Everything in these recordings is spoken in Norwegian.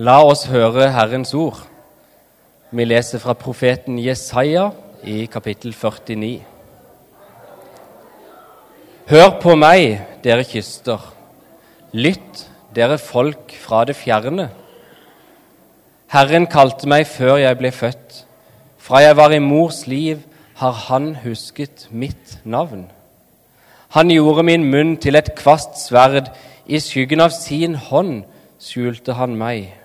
La oss høre Herrens ord. Vi leser fra profeten Jesaja i kapittel 49. Hør på meg, dere kyster. Lytt, dere folk fra det fjerne. Herren kalte meg før jeg ble født. Fra jeg var i mors liv, har Han husket mitt navn. Han gjorde min munn til et kvast sverd. I skyggen av sin hånd skjulte han meg.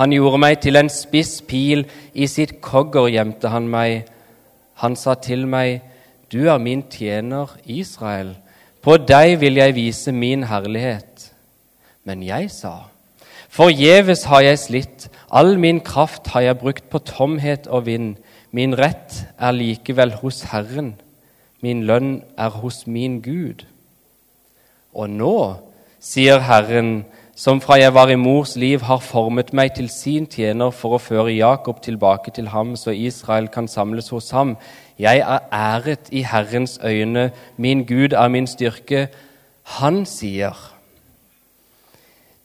Han gjorde meg til en spiss pil, i sitt kogger gjemte han meg. Han sa til meg, Du er min tjener, Israel. På deg vil jeg vise min herlighet. Men jeg sa, Forgjeves har jeg slitt, all min kraft har jeg brukt på tomhet og vind. Min rett er likevel hos Herren, min lønn er hos min Gud. Og nå, sier Herren, som fra jeg var i mors liv har formet meg til sin tjener for å føre Jakob tilbake til ham, så Israel kan samles hos ham. Jeg er æret i Herrens øyne, min Gud er min styrke. Han sier,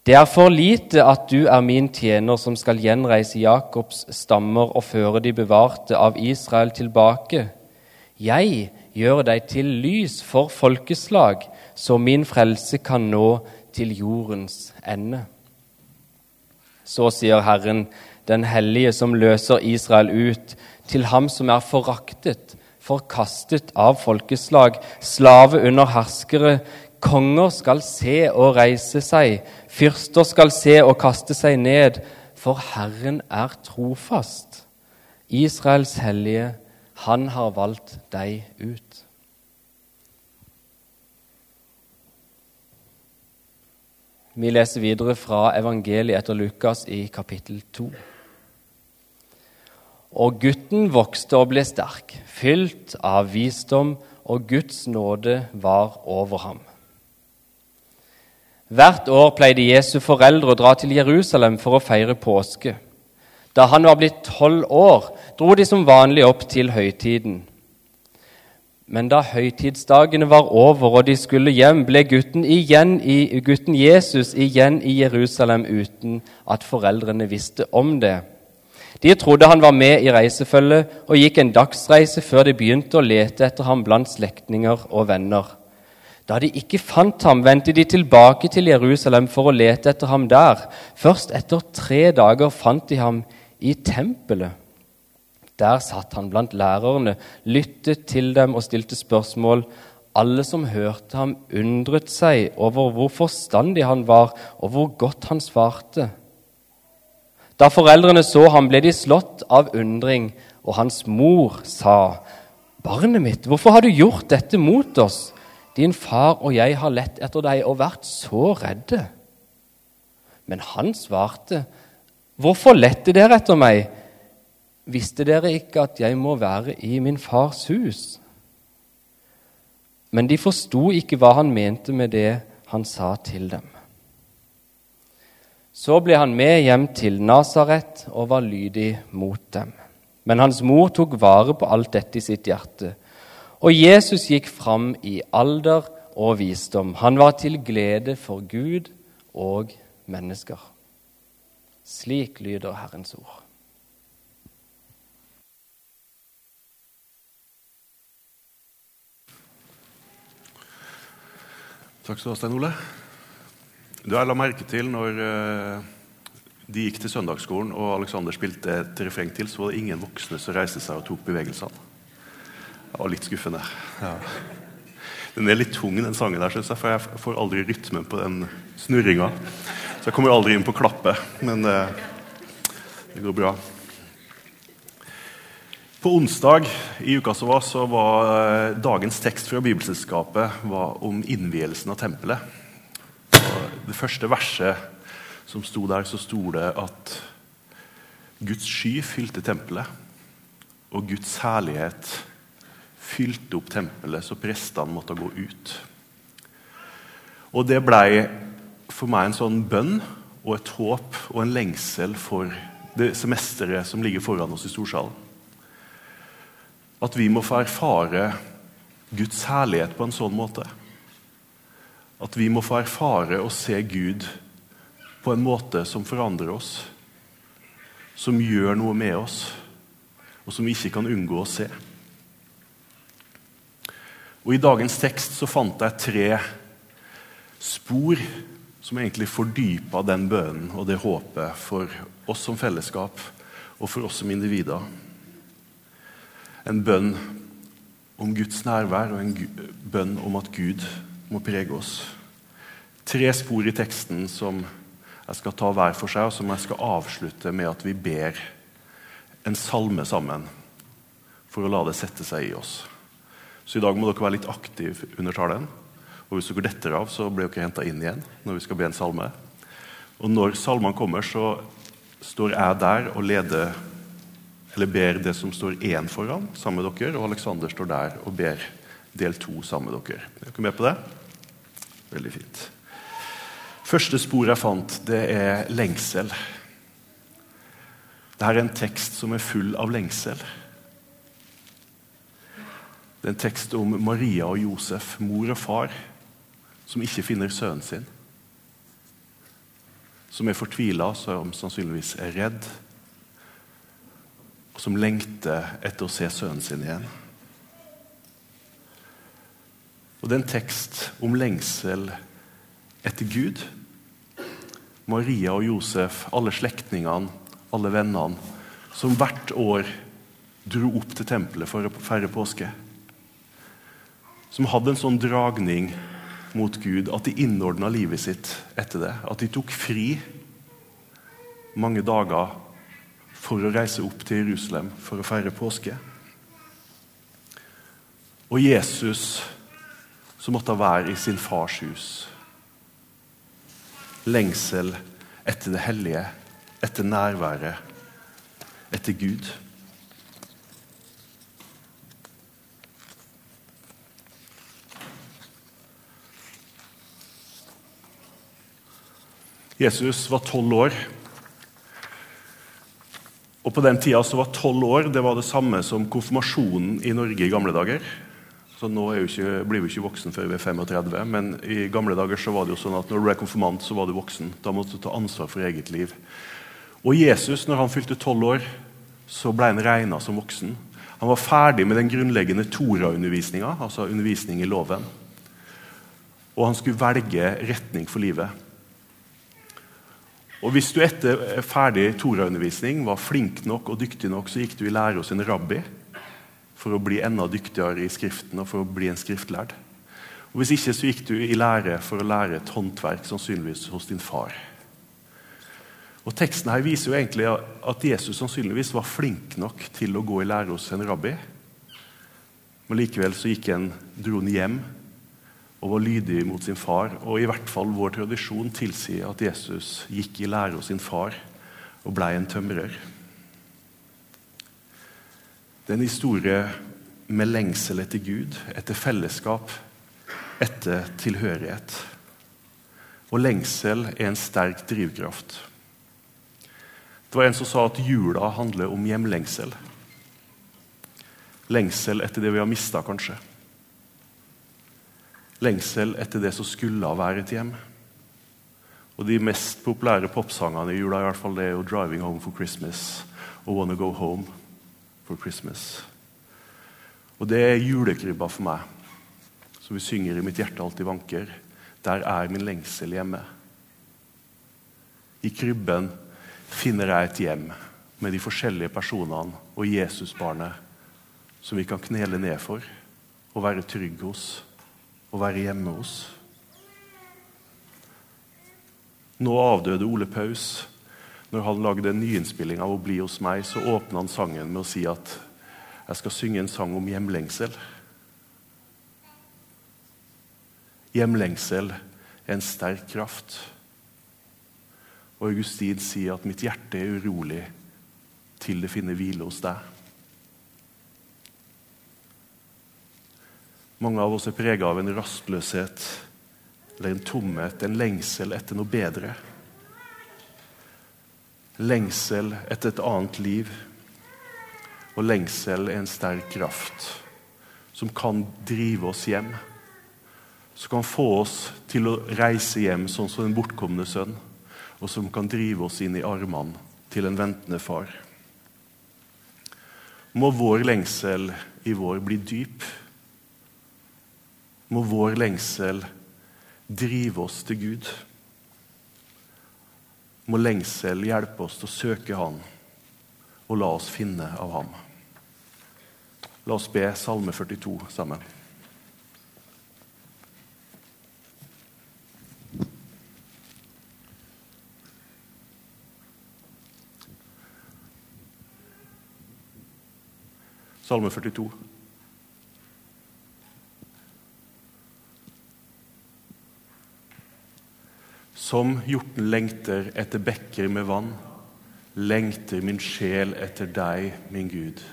Det er for lite at du er min tjener som skal gjenreise Jakobs stammer og føre de bevarte av Israel tilbake. Jeg gjør deg til lys for folkeslag, så min frelse kan nå til jordens ende. Så sier Herren, den hellige som løser Israel ut, til ham som er foraktet, forkastet av folkeslag, slave under herskere. Konger skal se og reise seg, fyrster skal se og kaste seg ned, for Herren er trofast. Israels hellige, han har valgt deg ut. Vi leser videre fra evangeliet etter Lukas i kapittel 2. Og gutten vokste og ble sterk, fylt av visdom, og Guds nåde var over ham. Hvert år pleide Jesu foreldre å dra til Jerusalem for å feire påske. Da han var blitt tolv år, dro de som vanlig opp til høytiden. Men da høytidsdagene var over og de skulle hjem, ble gutten, igjen i, gutten Jesus igjen i Jerusalem uten at foreldrene visste om det. De trodde han var med i reisefølget og gikk en dagsreise før de begynte å lete etter ham blant slektninger og venner. Da de ikke fant ham, vendte de tilbake til Jerusalem for å lete etter ham der. Først etter tre dager fant de ham i tempelet der satt han blant lærerne, lyttet til dem og stilte spørsmål. Alle som hørte ham, undret seg over hvor forstandig han var, og hvor godt han svarte. Da foreldrene så ham, ble de slått av undring, og hans mor sa, 'Barnet mitt, hvorfor har du gjort dette mot oss?' 'Din far og jeg har lett etter deg og vært så redde.' Men han svarte, 'Hvorfor lette dere etter meg?' Visste dere ikke at jeg må være i min fars hus? Men de forsto ikke hva han mente med det han sa til dem. Så ble han med hjem til Nasaret og var lydig mot dem. Men hans mor tok vare på alt dette i sitt hjerte. Og Jesus gikk fram i alder og visdom. Han var til glede for Gud og mennesker. Slik lyder Herrens ord. Takk skal du ha, Stein Ole. Du, Jeg la merke til når uh, de gikk til søndagsskolen og Alexander spilte et refreng til, så var det ingen voksne som reiste seg og tok bevegelsene. Det var litt skuffende. Ja. Den er litt tung, den sangen der, synes jeg, for jeg får aldri rytmen på den snurringa. Så jeg kommer aldri inn på klappet. Men uh, det går bra. På onsdag i uka som var, så var eh, dagens tekst fra Bibelselskapet om innvielsen av tempelet. Og det første verset som sto der, så sto det at Guds sky fylte tempelet, og Guds herlighet fylte opp tempelet så prestene måtte gå ut. Og det blei for meg en sånn bønn og et håp og en lengsel for det semesteret som ligger foran oss i storsalen at vi må få erfare Guds herlighet på en sånn måte. At vi må få erfare å se Gud på en måte som forandrer oss. som gjør noe med oss, og som vi ikke kan unngå å se. Og I dagens tekst så fant jeg tre spor som egentlig fordypa den bønnen og det håpet for oss som fellesskap og for oss som individer. En bønn om Guds nærvær og en bønn om at Gud må prege oss. Tre spor i teksten som jeg skal ta hver for seg, og som jeg skal avslutte med at vi ber en salme sammen for å la det sette seg i oss. Så i dag må dere være litt aktive under talen. Og hvis dere detter av, så blir dere henta inn igjen når vi skal be en salme. Og når salmene kommer, så står jeg der og leder eller ber det som står én foran, sammen med dere, og Aleksander står der og ber del to sammen med dere. Er dere med på det? Veldig fint. Første spor jeg fant, det er lengsel. Dette er en tekst som er full av lengsel. Det er en tekst om Maria og Josef, mor og far, som ikke finner sønnen sin. Som er fortvila, som sannsynligvis er redd og som lengter etter å se sønnen sin igjen. Og det er en tekst om lengsel etter Gud. Maria og Josef, alle slektningene, alle vennene, som hvert år dro opp til tempelet for å feire påske. Som hadde en sånn dragning mot Gud at de innordna livet sitt etter det. At de tok fri mange dager for å reise opp til Jerusalem for å feire påske. Og Jesus som måtte være i sin fars hus. Lengsel etter det hellige, etter nærværet, etter Gud. Jesus var tolv år og På den tida var tolv år det var det samme som konfirmasjonen i Norge i gamle dager. Så Nå ikke, blir vi ikke voksen før vi er 35, men i gamle dager så var det jo sånn at når du ble konfirmant, så var du voksen. Da måtte du ta ansvar for eget liv. Og Jesus, når han fylte tolv år, så ble han regna som voksen. Han var ferdig med den grunnleggende Tora-undervisninga, altså undervisning i loven. Og han skulle velge retning for livet. Og Hvis du etter ferdig Tora-undervisning var flink nok og dyktig nok, så gikk du i lære hos en rabbi for å bli enda dyktigere i Skriften og for å bli en skriftlærd. Og Hvis ikke så gikk du i lære for å lære et håndverk, sannsynligvis hos din far. Og Teksten her viser jo egentlig at Jesus sannsynligvis var flink nok til å gå i lære hos en rabbi. Men likevel så gikk han, dro han hjem og var lydig mot sin far. Og i hvert fall vår tradisjon tilsier at Jesus gikk i lære hos sin far og blei en tømrer. Det er en historie med lengsel etter Gud, etter fellesskap, etter tilhørighet. Og lengsel er en sterk drivkraft. Det var en som sa at jula handler om hjemlengsel. Lengsel etter det vi har mista, kanskje lengsel etter det som skulle være et hjem. Og De mest populære popsangene i jula i hvert fall, det er jo 'Driving Home for Christmas' og 'Wanna Go Home for Christmas'. Og Det er julekrybba for meg, som vi synger i mitt hjerte alltid vanker. Der er min lengsel hjemme. I krybben finner jeg et hjem med de forskjellige personene og Jesusbarnet som vi kan knele ned for og være trygge hos å være hjemme hos. Nå avdøde Ole Paus. Når han lagde en nyinnspilling av 'Å bli hos meg', så åpna han sangen med å si at 'jeg skal synge en sang om hjemlengsel'. Hjemlengsel er en sterk kraft. Og Augustin sier at 'mitt hjerte er urolig til det finner hvile hos deg'. Mange av oss er prega av en rastløshet eller en tomhet, en lengsel etter noe bedre. Lengsel etter et annet liv. Og lengsel er en sterk kraft som kan drive oss hjem. Som kan få oss til å reise hjem sånn som den bortkomne sønn. Og som kan drive oss inn i armene til en ventende far. Må vår lengsel i vår bli dyp. Må vår lengsel drive oss til Gud. Må lengsel hjelpe oss til å søke Han og la oss finne av Ham. La oss be Salme 42 sammen. Salme 42. Som hjorten lengter etter bekker med vann, lengter min sjel etter deg, min Gud.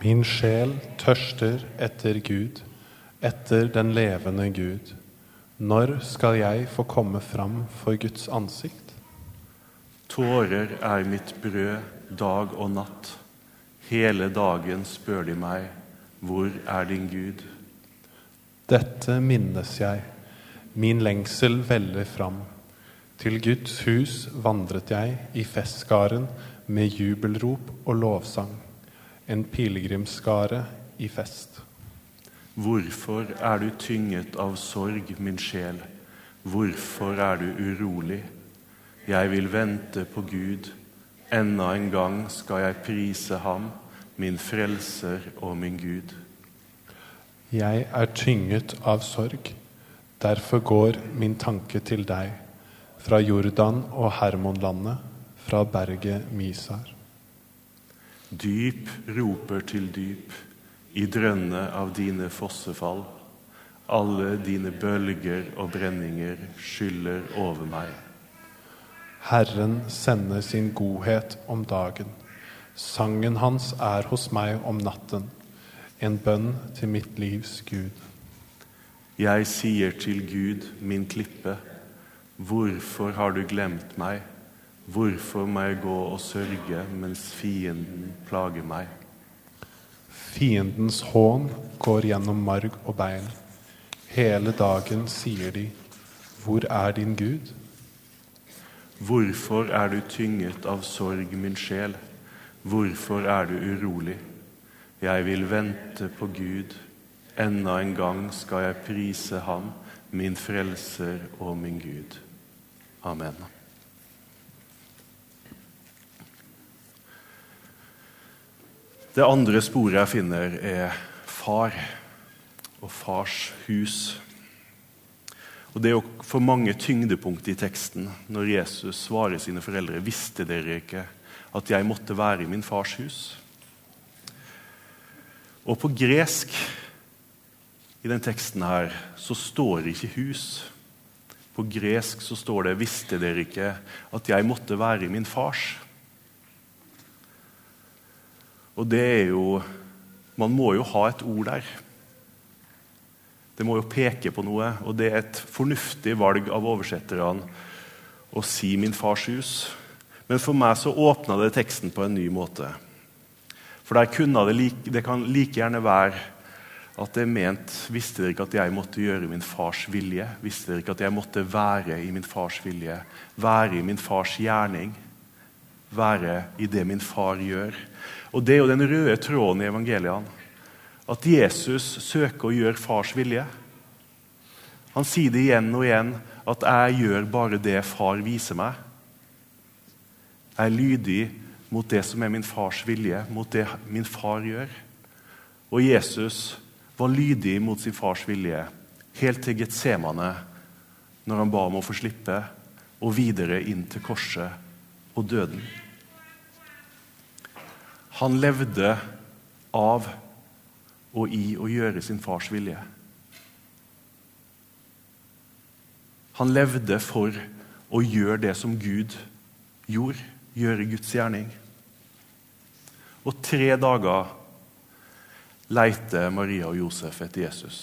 Min sjel tørster etter Gud, etter den levende Gud. Når skal jeg få komme fram for Guds ansikt? Tårer er mitt brød dag og natt. Hele dagen spør de meg, hvor er din Gud? Dette minnes jeg, min lengsel veller fram. Til Guds hus vandret jeg i festskaren med jubelrop og lovsang, en pilegrimsskare i fest. Hvorfor er du tynget av sorg, min sjel? Hvorfor er du urolig? Jeg vil vente på Gud. Enda en gang skal jeg prise ham, min frelser og min Gud. Jeg er tynget av sorg, derfor går min tanke til deg, fra Jordan og Hermonlandet, fra berget Misar. Dyp roper til dyp i drønne av dine fossefall. Alle dine bølger og brenninger skyller over meg. Herren sender sin godhet om dagen. Sangen hans er hos meg om natten, en bønn til mitt livs Gud. Jeg sier til Gud, min klippe, hvorfor har du glemt meg? Hvorfor må jeg gå og sørge mens fienden plager meg? Fiendens hån går gjennom marg og bein. Hele dagen sier de, Hvor er din Gud? Hvorfor er du tynget av sorg, min sjel? Hvorfor er du urolig? Jeg vil vente på Gud. Enda en gang skal jeg prise Ham, min frelser og min Gud. Amen. Det andre sporet jeg finner, er far og fars hus. Og Det er jo for mange tyngdepunkt i teksten når Jesus svarer sine foreldre visste dere ikke at jeg måtte være i min fars hus. Og på gresk i den teksten her så står det ikke 'hus'. På gresk så står det 'visste dere ikke at jeg måtte være i min fars'. Og det er jo Man må jo ha et ord der. Det må jo peke på noe, og det er et fornuftig valg av oversetterne å si 'min fars hus'. Men for meg så åpna det teksten på en ny måte. For der kunne det, like, det kan like gjerne være at det er ment Visste dere ikke at jeg måtte gjøre min fars vilje? Visste dere ikke at jeg måtte være i min fars vilje? Være i min fars gjerning? Være i det min far gjør? Og Det er jo den røde tråden i evangeliene. At Jesus søker å gjøre fars vilje. Han sier det igjen og igjen at 'jeg gjør bare det far viser meg'. Jeg er lydig mot det som er min fars vilje, mot det min far gjør. Og Jesus var lydig mot sin fars vilje helt til Getsemane, når han ba om å få slippe, og videre inn til korset og døden. Han levde av og i å gjøre sin fars vilje. Han levde for å gjøre det som Gud gjorde, gjøre Guds gjerning. Og tre dager leiter Maria og Josef etter Jesus.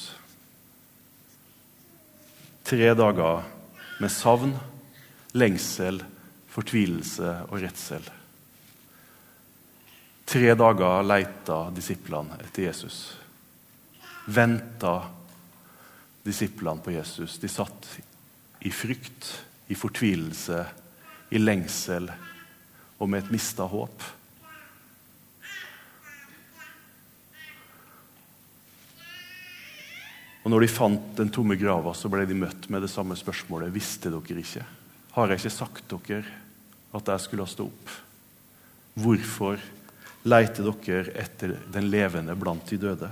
Tre dager med savn, lengsel, fortvilelse og redsel. Tre dager leita disiplene etter Jesus. Venta disiplene på Jesus. De satt i frykt, i fortvilelse, i lengsel og med et mista håp. Og når de fant den tomme grava, så ble de møtt med det samme spørsmålet. Visste dere ikke? Har jeg ikke sagt dere at jeg skulle stå opp? Hvorfor leiter dere etter den levende blant de døde?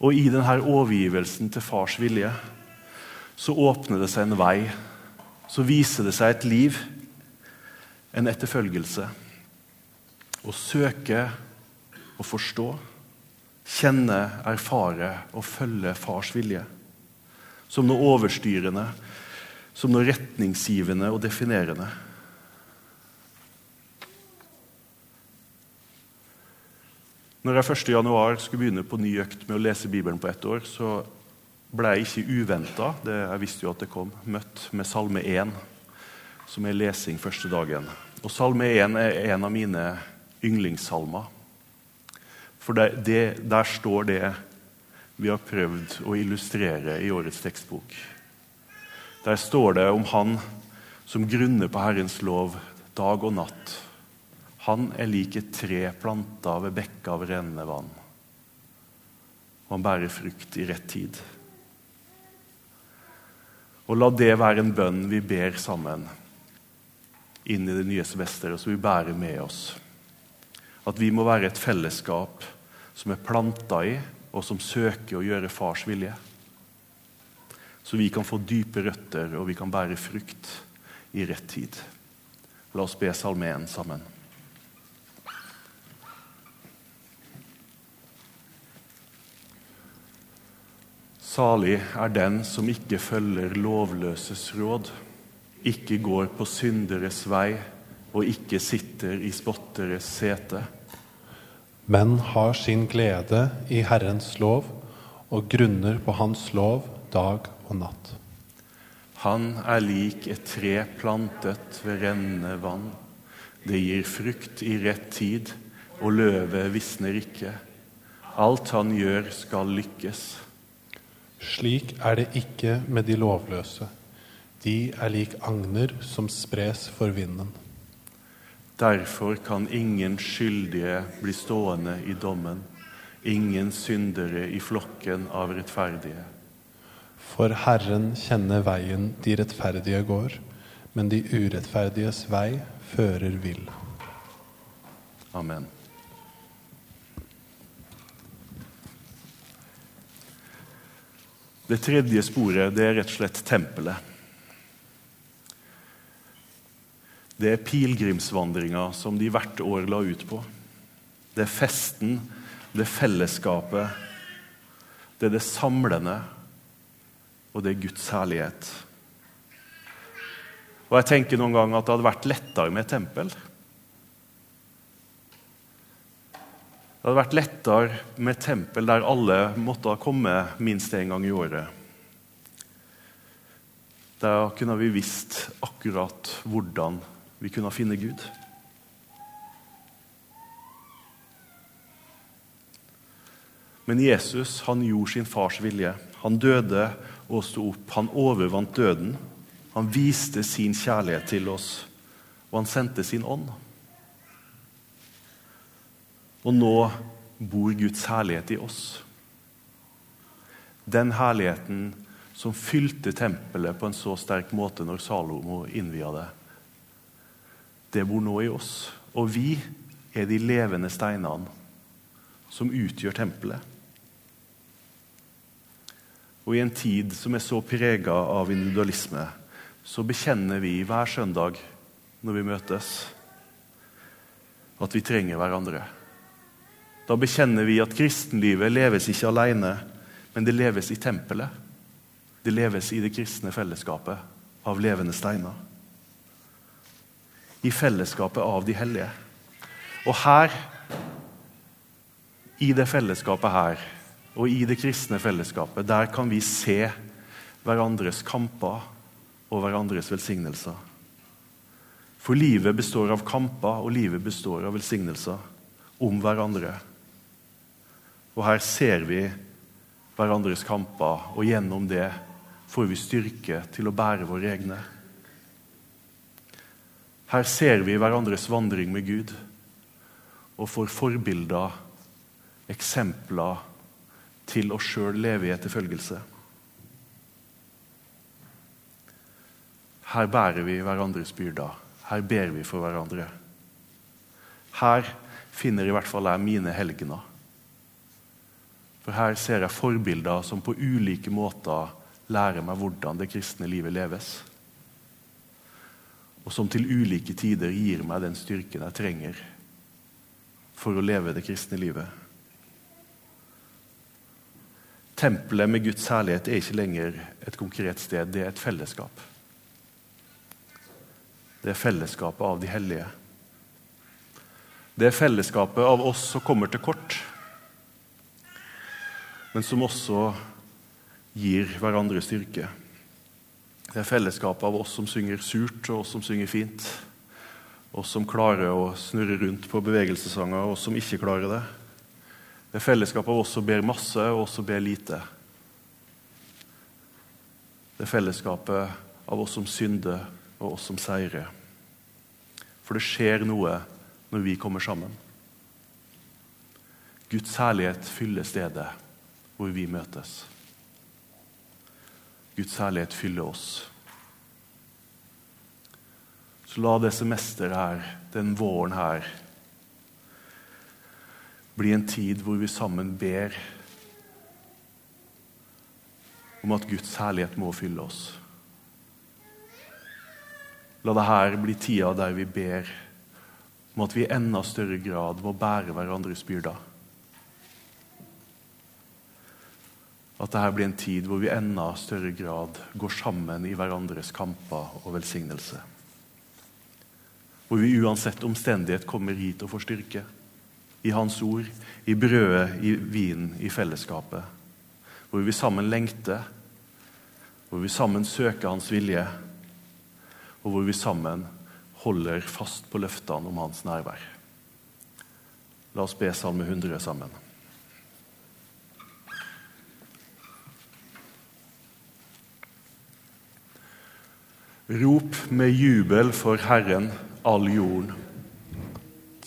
Og i denne overgivelsen til fars vilje så åpner det seg en vei. Så viser det seg et liv, en etterfølgelse. Å søke og forstå, kjenne, erfare og følge fars vilje. Som noe overstyrende, som noe retningsgivende og definerende. Når jeg 1. januar skulle begynne på ny økt med å lese Bibelen på ett år, så ble jeg ikke uventa, jeg visste jo at det kom, møtt med Salme 1, som er lesing første dagen. Og Salme 1 er en av mine yndlingssalmer. For det, det, der står det vi har prøvd å illustrere i årets tekstbok. Der står det om han som grunner på Herrens lov dag og natt han er lik et tre planta ved bekka av rennende vann. Og han bærer frukt i rett tid. Og la det være en bønn vi ber sammen inn i det nye semesteret, som vi bærer med oss. At vi må være et fellesskap som er planta i, og som søker å gjøre fars vilje. Så vi kan få dype røtter, og vi kan bære frukt i rett tid. La oss be Salme 1 sammen. Salig er den som ikke følger lovløses råd, ikke går på synderes vei og ikke sitter i spotteres sete. Men har sin glede i Herrens lov og grunner på Hans lov dag og natt. Han er lik et tre plantet ved rennende vann. Det gir frukt i rett tid, og løvet visner ikke. Alt han gjør, skal lykkes. Slik er det ikke med de lovløse. De er lik agner som spres for vinden. Derfor kan ingen skyldige bli stående i dommen, ingen syndere i flokken av rettferdige. For Herren kjenner veien de rettferdige går, men de urettferdiges vei fører vill. Amen. Det tredje sporet det er rett og slett tempelet. Det er pilegrimsvandringa som de hvert år la ut på. Det er festen, det er fellesskapet, det er det samlende, og det er Guds herlighet. Og Jeg tenker noen ganger at det hadde vært lettere med et tempel. Det hadde vært lettere med et tempel der alle måtte komme minst én gang i året. Der kunne vi visst akkurat hvordan vi kunne finne Gud. Men Jesus han gjorde sin fars vilje. Han døde og sto opp. Han overvant døden. Han viste sin kjærlighet til oss, og han sendte sin ånd. Og nå bor Guds herlighet i oss. Den herligheten som fylte tempelet på en så sterk måte når Salomo innvia det, det bor nå i oss. Og vi er de levende steinene som utgjør tempelet. Og i en tid som er så prega av individualisme, så bekjenner vi hver søndag når vi møtes, at vi trenger hverandre. Da bekjenner vi at kristenlivet leves ikke alene, men det leves i tempelet. Det leves i det kristne fellesskapet av levende steiner. I fellesskapet av de hellige. Og her, i det fellesskapet her, og i det kristne fellesskapet, der kan vi se hverandres kamper og hverandres velsignelser. For livet består av kamper, og livet består av velsignelser om hverandre. Og her ser vi hverandres kamper, og gjennom det får vi styrke til å bære våre egne. Her ser vi hverandres vandring med Gud og får forbilder, eksempler, til å sjøl leve i etterfølgelse. Her bærer vi hverandres byrder. Her ber vi for hverandre. Her finner i hvert fall jeg mine helgener. For her ser jeg forbilder som på ulike måter lærer meg hvordan det kristne livet leves. Og som til ulike tider gir meg den styrken jeg trenger for å leve det kristne livet. Tempelet med Guds herlighet er ikke lenger et konkret sted, det er et fellesskap. Det er fellesskapet av de hellige. Det er fellesskapet av oss som kommer til kort, men som også gir hverandre styrke. Det er fellesskapet av oss som synger surt, og oss som synger fint. Oss som klarer å snurre rundt på bevegelsessanger, og oss som ikke klarer det. Det er fellesskapet av oss som ber masse, og oss som ber lite. Det er fellesskapet av oss som synder, og oss som seirer. For det skjer noe når vi kommer sammen. Guds herlighet fyller stedet hvor vi møtes. Guds herlighet fyller oss. Så la det semesteret her, den våren her, bli en tid hvor vi sammen ber om at Guds herlighet må fylle oss. La dette bli tida der vi ber om at vi i enda større grad må bære hverandres byrder. At dette blir en tid hvor vi enda større grad går sammen i hverandres kamper og velsignelse. Hvor vi uansett omstendighet kommer hit og får styrke. I Hans ord, i brødet, i vinen, i fellesskapet. Hvor vi sammen lengter, hvor vi sammen søker Hans vilje og hvor vi sammen holder fast på løftene om hans nærvær. La oss be Salme 100 sammen. Rop med jubel for Herren, all jorden.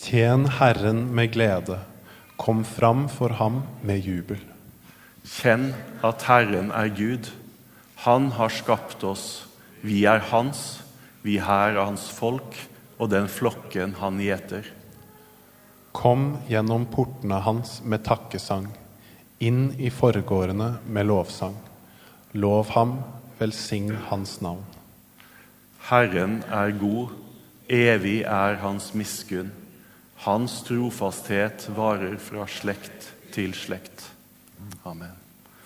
Tjen Herren med glede. Kom fram for ham med jubel. Kjenn at Herren er Gud. Han har skapt oss. Vi er hans vi her er hans folk og den flokken han gjeter. Kom gjennom portene hans med takkesang, inn i forgårdene med lovsang. Lov ham, velsign hans navn. Herren er god, evig er hans miskunn. Hans trofasthet varer fra slekt til slekt. Amen.